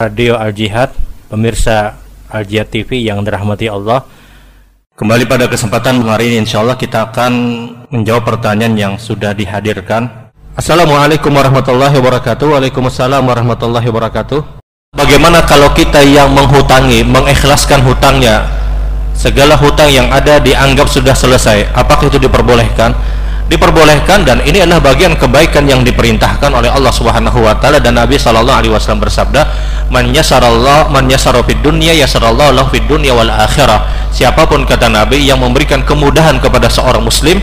Radio Al Jihad, pemirsa Al Jihad TV yang dirahmati Allah. Kembali pada kesempatan hari ini insya Allah kita akan menjawab pertanyaan yang sudah dihadirkan. Assalamualaikum warahmatullahi wabarakatuh. Waalaikumsalam warahmatullahi wabarakatuh. Bagaimana kalau kita yang menghutangi, mengikhlaskan hutangnya, segala hutang yang ada dianggap sudah selesai, apakah itu diperbolehkan? Diperbolehkan dan ini adalah bagian kebaikan yang diperintahkan oleh Allah Subhanahu wa taala dan Nabi sallallahu alaihi wasallam bersabda man yasara fid dunya yasarallahu lahu fid dunya wal akhirah. Siapa pun kata Nabi yang memberikan kemudahan kepada seorang muslim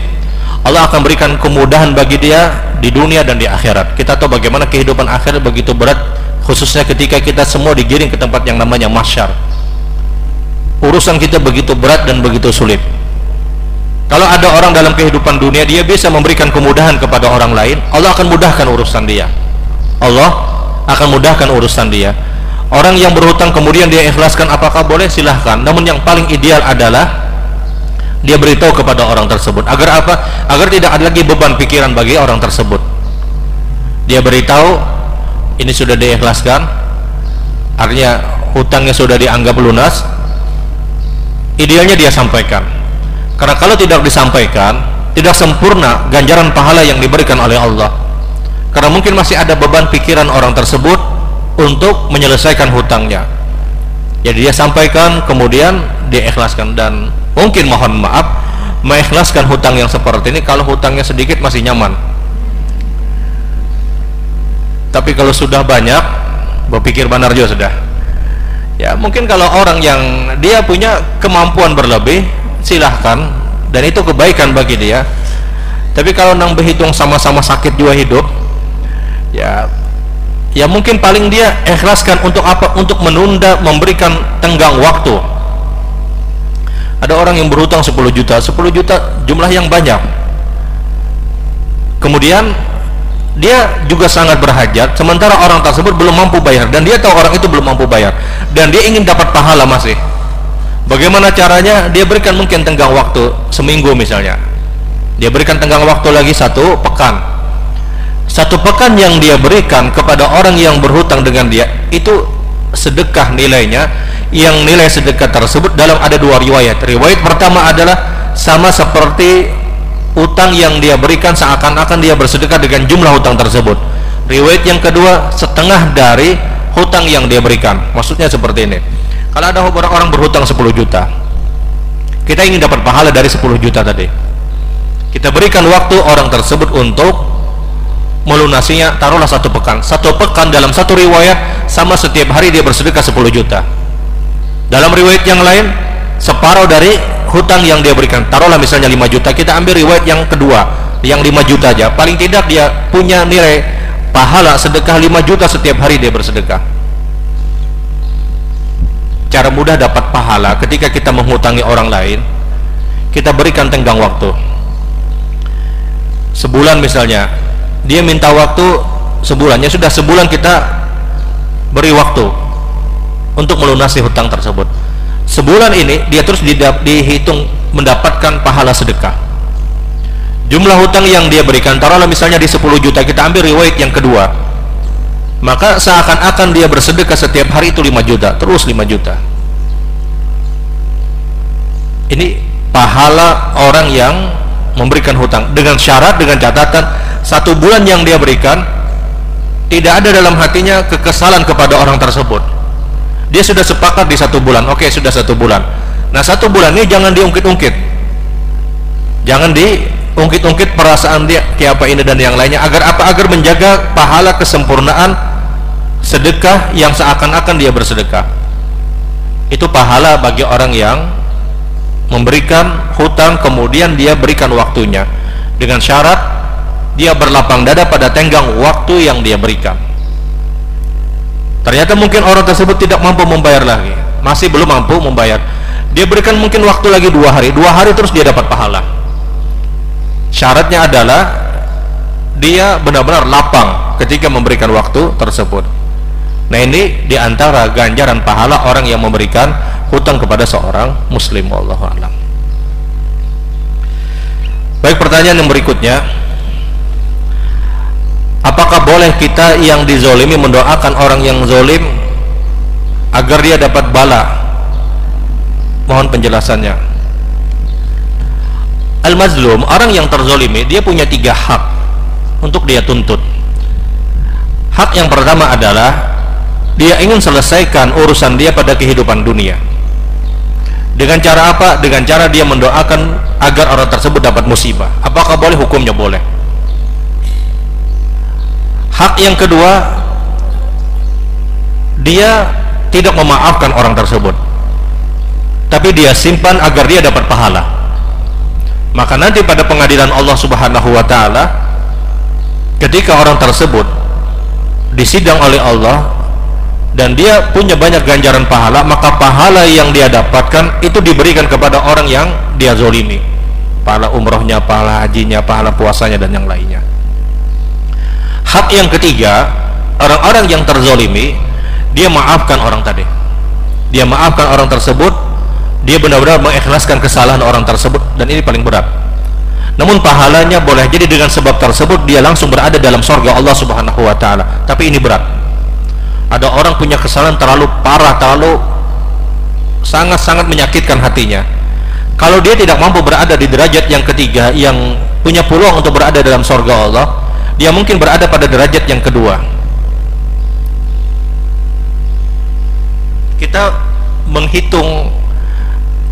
Allah akan berikan kemudahan bagi dia di dunia dan di akhirat. Kita tahu bagaimana kehidupan akhirat begitu berat khususnya ketika kita semua digiring ke tempat yang namanya mahsyar. Urusan kita begitu berat dan begitu sulit kalau ada orang dalam kehidupan dunia dia bisa memberikan kemudahan kepada orang lain, Allah akan mudahkan urusan dia. Allah akan mudahkan urusan dia. Orang yang berhutang kemudian dia ikhlaskan apakah boleh silahkan. Namun yang paling ideal adalah dia beritahu kepada orang tersebut agar apa? Agar tidak ada lagi beban pikiran bagi orang tersebut. Dia beritahu ini sudah diikhlaskan. Artinya hutangnya sudah dianggap lunas. Idealnya dia sampaikan karena kalau tidak disampaikan, tidak sempurna ganjaran pahala yang diberikan oleh Allah. Karena mungkin masih ada beban pikiran orang tersebut untuk menyelesaikan hutangnya. Jadi dia sampaikan, kemudian dia ikhlaskan dan mungkin mohon maaf mengikhlaskan hutang yang seperti ini kalau hutangnya sedikit masih nyaman. Tapi kalau sudah banyak, berpikir benar juga sudah. Ya, mungkin kalau orang yang dia punya kemampuan berlebih, silahkan. Dan itu kebaikan bagi dia. Tapi kalau nang berhitung sama-sama sakit juga hidup ya ya mungkin paling dia ikhlaskan untuk apa? Untuk menunda memberikan tenggang waktu. Ada orang yang berhutang 10 juta. 10 juta jumlah yang banyak. Kemudian dia juga sangat berhajat. Sementara orang tersebut belum mampu bayar. Dan dia tahu orang itu belum mampu bayar. Dan dia ingin dapat pahala masih Bagaimana caranya? Dia berikan mungkin tenggang waktu seminggu misalnya. Dia berikan tenggang waktu lagi satu pekan. Satu pekan yang dia berikan kepada orang yang berhutang dengan dia itu sedekah nilainya yang nilai sedekah tersebut dalam ada dua riwayat. Riwayat pertama adalah sama seperti utang yang dia berikan seakan-akan dia bersedekah dengan jumlah hutang tersebut. Riwayat yang kedua setengah dari hutang yang dia berikan. Maksudnya seperti ini kalau ada orang berhutang 10 juta kita ingin dapat pahala dari 10 juta tadi. Kita berikan waktu orang tersebut untuk melunasinya taruhlah satu pekan. Satu pekan dalam satu riwayat sama setiap hari dia bersedekah 10 juta. Dalam riwayat yang lain separuh dari hutang yang dia berikan taruhlah misalnya 5 juta kita ambil riwayat yang kedua yang 5 juta aja. Paling tidak dia punya nilai pahala sedekah 5 juta setiap hari dia bersedekah cara mudah dapat pahala ketika kita menghutangi orang lain kita berikan tenggang waktu. Sebulan misalnya dia minta waktu sebulannya sudah sebulan kita beri waktu untuk melunasi hutang tersebut. Sebulan ini dia terus dihitung mendapatkan pahala sedekah. Jumlah hutang yang dia berikan taruhlah misalnya di 10 juta kita ambil riwayat yang kedua maka seakan-akan dia bersedekah setiap hari itu 5 juta. Terus 5 juta. Ini pahala orang yang memberikan hutang. Dengan syarat dengan catatan satu bulan yang dia berikan tidak ada dalam hatinya kekesalan kepada orang tersebut. Dia sudah sepakat di satu bulan. Oke sudah satu bulan. Nah satu bulan ini jangan diungkit-ungkit. Jangan diungkit-ungkit perasaan dia kayak apa ini dan yang lainnya agar apa? Agar menjaga pahala kesempurnaan sedekah yang seakan-akan dia bersedekah. Itu pahala bagi orang yang memberikan hutang kemudian dia berikan waktunya. Dengan syarat dia berlapang dada pada tenggang waktu yang dia berikan. Ternyata mungkin orang tersebut tidak mampu membayar lagi. Masih belum mampu membayar. Dia berikan mungkin waktu lagi dua hari. Dua hari terus dia dapat pahala. Syaratnya adalah dia benar-benar lapang ketika memberikan waktu tersebut Nah ini di antara ganjaran pahala orang yang memberikan hutang kepada seorang muslim Allah alam. Baik pertanyaan yang berikutnya. Apakah boleh kita yang dizolimi mendoakan orang yang zolim agar dia dapat bala? Mohon penjelasannya. Al-mazlum orang yang terzolimi dia punya tiga hak untuk dia tuntut. Hak yang pertama adalah dia ingin selesaikan urusan dia pada kehidupan dunia. Dengan cara apa? dengan cara dia mendoakan agar orang tersebut dapat musibah. Apakah boleh? hukumnya boleh. Hak yang kedua dia tidak memaafkan orang tersebut. Tapi dia simpan agar dia dapat pahala. Maka nanti pada pengadilan Allah subhanahu wa ta'ala ketika orang tersebut disidang oleh Allah dan dia punya banyak ganjaran pahala maka pahala yang dia dapatkan itu diberikan kepada orang yang dia zolimi. Pahala umrohnya, pahala hajinya, pahala puasanya dan yang lainnya. Hak yang ketiga orang-orang yang terzolimi dia maafkan orang tadi. Dia maafkan orang tersebut dia benar-benar mengikhlaskan kesalahan orang tersebut dan ini paling berat. Namun pahalanya boleh jadi dengan sebab tersebut dia langsung berada dalam sorga Allah subhanahu wa ta'ala. Tapi ini berat ada orang punya kesalahan terlalu parah terlalu sangat-sangat menyakitkan hatinya. Kalau dia tidak mampu berada di derajat yang ketiga yang punya peluang untuk berada dalam sorga Allah dia mungkin berada pada derajat yang kedua. Kita menghitung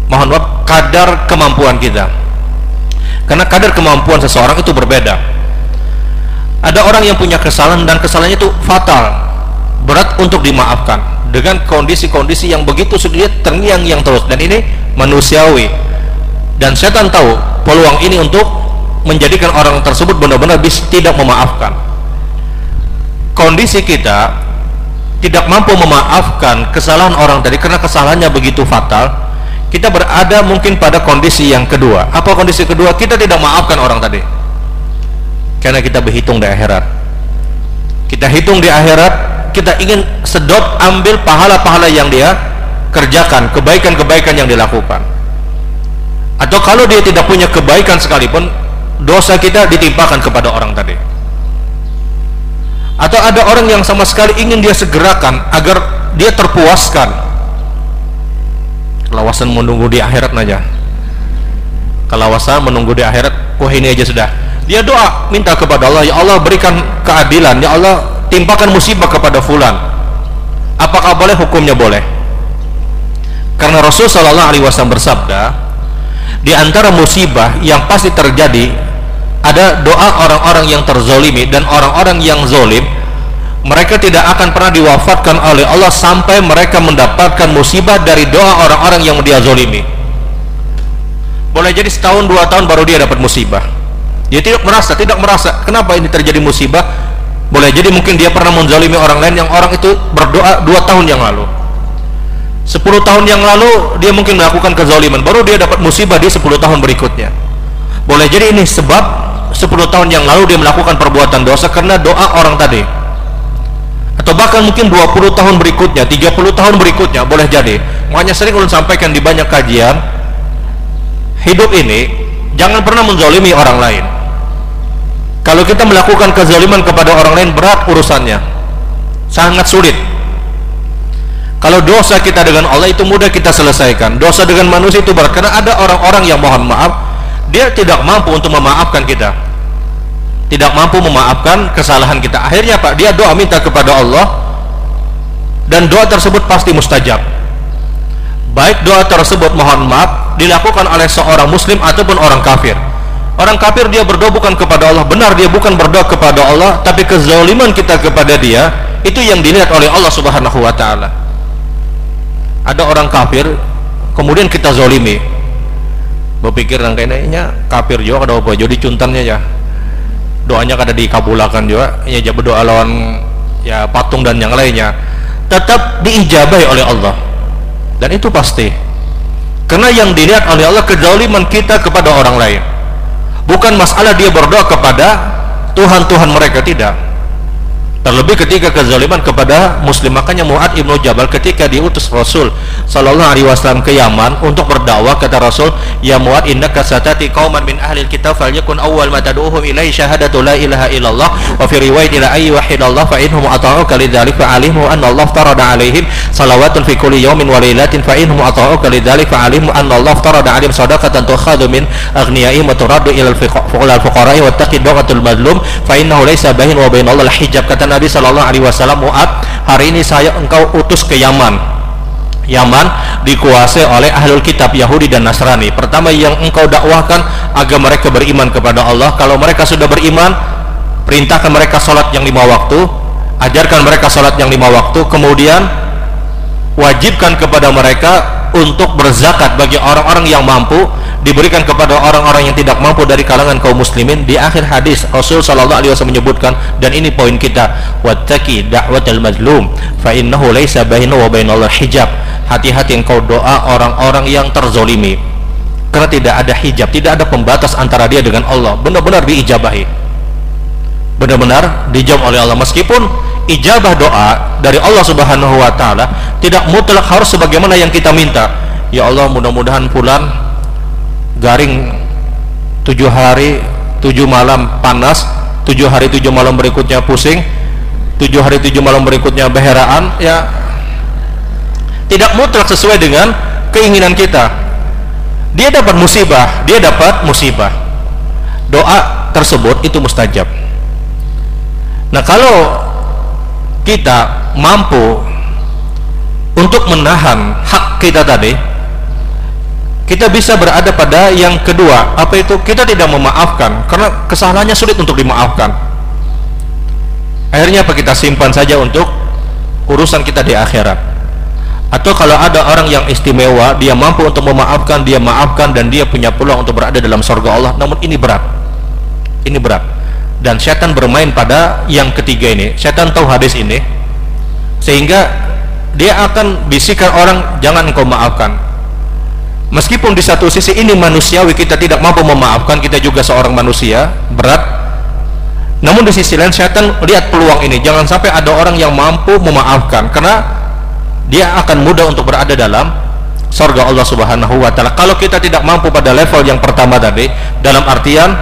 mohon maaf kadar kemampuan kita. Karena kadar kemampuan seseorang itu berbeda. Ada orang yang punya kesalahan dan kesalahannya itu fatal berat untuk dimaafkan dengan kondisi-kondisi yang begitu sulit terngiang-yang terus. Dan ini manusiawi. Dan setan tahu peluang ini untuk menjadikan orang tersebut benar-benar bisa tidak memaafkan. Kondisi kita tidak mampu memaafkan kesalahan orang tadi karena kesalahannya begitu fatal. Kita berada mungkin pada kondisi yang kedua. Apa kondisi kedua? Kita tidak maafkan orang tadi. Karena kita berhitung di akhirat. Kita hitung di akhirat kita ingin sedot ambil pahala-pahala yang dia kerjakan kebaikan-kebaikan yang dilakukan. Atau kalau dia tidak punya kebaikan sekalipun dosa kita ditimpakan kepada orang tadi. Atau ada orang yang sama sekali ingin dia segerakan agar dia terpuaskan. Kelawasan menunggu di akhirat saja kelawasan menunggu di akhirat wah ini aja sudah. Dia doa minta kepada Allah ya Allah berikan keadilan. Ya Allah timpakan musibah kepada fulan. Apakah boleh? Hukumnya boleh. Karena Rasul Shallallahu Alaihi Wasallam bersabda di antara musibah yang pasti terjadi ada doa orang-orang yang terzolimi dan orang-orang yang zolim. Mereka tidak akan pernah diwafatkan oleh Allah sampai mereka mendapatkan musibah dari doa orang-orang yang dia zolimi. Boleh jadi setahun dua tahun baru dia dapat musibah. Dia tidak merasa tidak merasa kenapa ini terjadi musibah boleh jadi mungkin dia pernah menzalimi orang lain yang orang itu berdoa dua tahun yang lalu. Sepuluh tahun yang lalu dia mungkin melakukan kezaliman. Baru dia dapat musibah di sepuluh tahun berikutnya. Boleh jadi ini sebab sepuluh tahun yang lalu dia melakukan perbuatan dosa karena doa orang tadi. Atau bahkan mungkin 20 tahun berikutnya 30 tahun berikutnya boleh jadi. Makanya sering ulun sampaikan di banyak kajian hidup ini jangan pernah menzalimi orang lain kalau kita melakukan kezaliman kepada orang lain berat urusannya. Sangat sulit. Kalau dosa kita dengan Allah itu mudah kita selesaikan. Dosa dengan manusia itu berat karena ada orang-orang yang mohon maaf dia tidak mampu untuk memaafkan kita. Tidak mampu memaafkan kesalahan kita. Akhirnya Pak dia doa minta kepada Allah dan doa tersebut pasti mustajab. Baik doa tersebut mohon maaf dilakukan oleh seorang muslim ataupun orang kafir Orang kafir dia berdoa bukan kepada Allah, benar dia bukan berdoa kepada Allah, tapi kezaliman kita kepada dia itu yang dilihat oleh Allah Subhanahu wa taala. Ada orang kafir kemudian kita zolimi. Berpikir kayaknya kafir juga ada apa jadi cuntannya ya. Doanya kada dikabulkan juga, ya jadi berdoa lawan ya patung dan yang lainnya tetap diijabahi oleh Allah. Dan itu pasti. Karena yang dilihat oleh Allah kezaliman kita kepada orang lain bukan masalah dia berdoa kepada Tuhan-Tuhan mereka tidak terlebih ketika kezaliman kepada muslim. Makanya Mu'ad ibnu Jabal ketika diutus Rasul Sallallahu Alaihi Wasallam ke Yaman untuk berdakwah kata Rasul ya Mu'ad innaka satati qauman min ahli kitab falyakun awwal ma tad'uhum ilaihi syahadatu la ilaha illallah wa fi riwayat ila ayyi wahidallah fa innahum ata'uka lidzalik fa alimu anna Allah farada alaihim salawatun fi kulli yawmin wa fa innahum ata'uka lidzalik fa alimu anna Allah farada alaihim sadaqatan tukhadhu min aghniyaihim wa turaddu ila al-fuqara'i wa taqi dawqatul madlum fa innahu laysa bain wa bain Allah hijab kata Nabi Shallallahu Alaihi Wasallam Mu'ad hari ini saya engkau utus ke Yaman. Yaman dikuasai oleh ahlul kitab Yahudi dan Nasrani. Pertama yang engkau dakwahkan agar mereka beriman kepada Allah. Kalau mereka sudah beriman perintahkan mereka sholat yang lima waktu ajarkan mereka sholat yang lima waktu kemudian wajibkan kepada mereka untuk berzakat bagi orang-orang yang mampu diberikan kepada orang-orang yang tidak mampu dari kalangan kaum muslimin. Di akhir hadis Rasul sallallahu alaihi wasallam menyebutkan dan ini poin kita wattaqi da'watal mazlum fa innahu laisa bainahu wa bainallah hijab. Hati-hati engkau doa orang-orang yang terzolimi. Karena tidak ada hijab tidak ada pembatas antara dia dengan Allah. Benar-benar diijabahi. Benar-benar dijawab oleh Allah. Meskipun ijabah doa dari Allah subhanahu wa ta'ala tidak mutlak harus sebagaimana yang kita minta. Ya Allah mudah-mudahan fulan garing tujuh hari tujuh malam panas tujuh hari tujuh malam berikutnya pusing tujuh hari tujuh malam berikutnya beheraan ya tidak mutlak sesuai dengan keinginan kita. Dia dapat musibah dia dapat musibah. Doa tersebut itu mustajab. Nah kalau kita mampu untuk menahan hak kita tadi kita bisa berada pada yang kedua. Apa itu? Kita tidak memaafkan karena kesalahannya sulit untuk dimaafkan. Akhirnya apa? Kita simpan saja untuk urusan kita di akhirat. Atau kalau ada orang yang istimewa dia mampu untuk memaafkan dia maafkan dan dia punya peluang untuk berada dalam surga Allah. Namun ini berat. Ini berat. Dan setan bermain pada yang ketiga ini. Setan tahu hadis ini. Sehingga dia akan bisikan orang jangan engkau maafkan meskipun di satu sisi ini manusiawi kita tidak mampu memaafkan kita juga seorang manusia berat. Namun di sisi lain setan lihat peluang ini. Jangan sampai ada orang yang mampu memaafkan karena dia akan mudah untuk berada dalam surga Allah subhanahu wa ta'ala. Kalau kita tidak mampu pada level yang pertama tadi dalam artian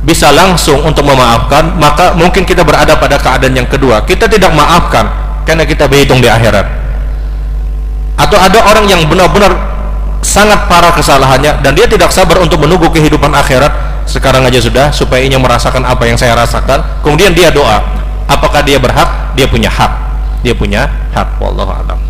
bisa langsung untuk memaafkan maka mungkin kita berada pada keadaan yang kedua. Kita tidak maafkan karena kita berhitung di akhirat. Atau ada orang yang benar-benar sangat parah kesalahannya dan dia tidak sabar untuk menunggu kehidupan akhirat. Sekarang aja sudah supaya ia merasakan apa yang saya rasakan. Kemudian dia doa apakah dia berhak? Dia punya hak. Dia punya hak wallahu a'lam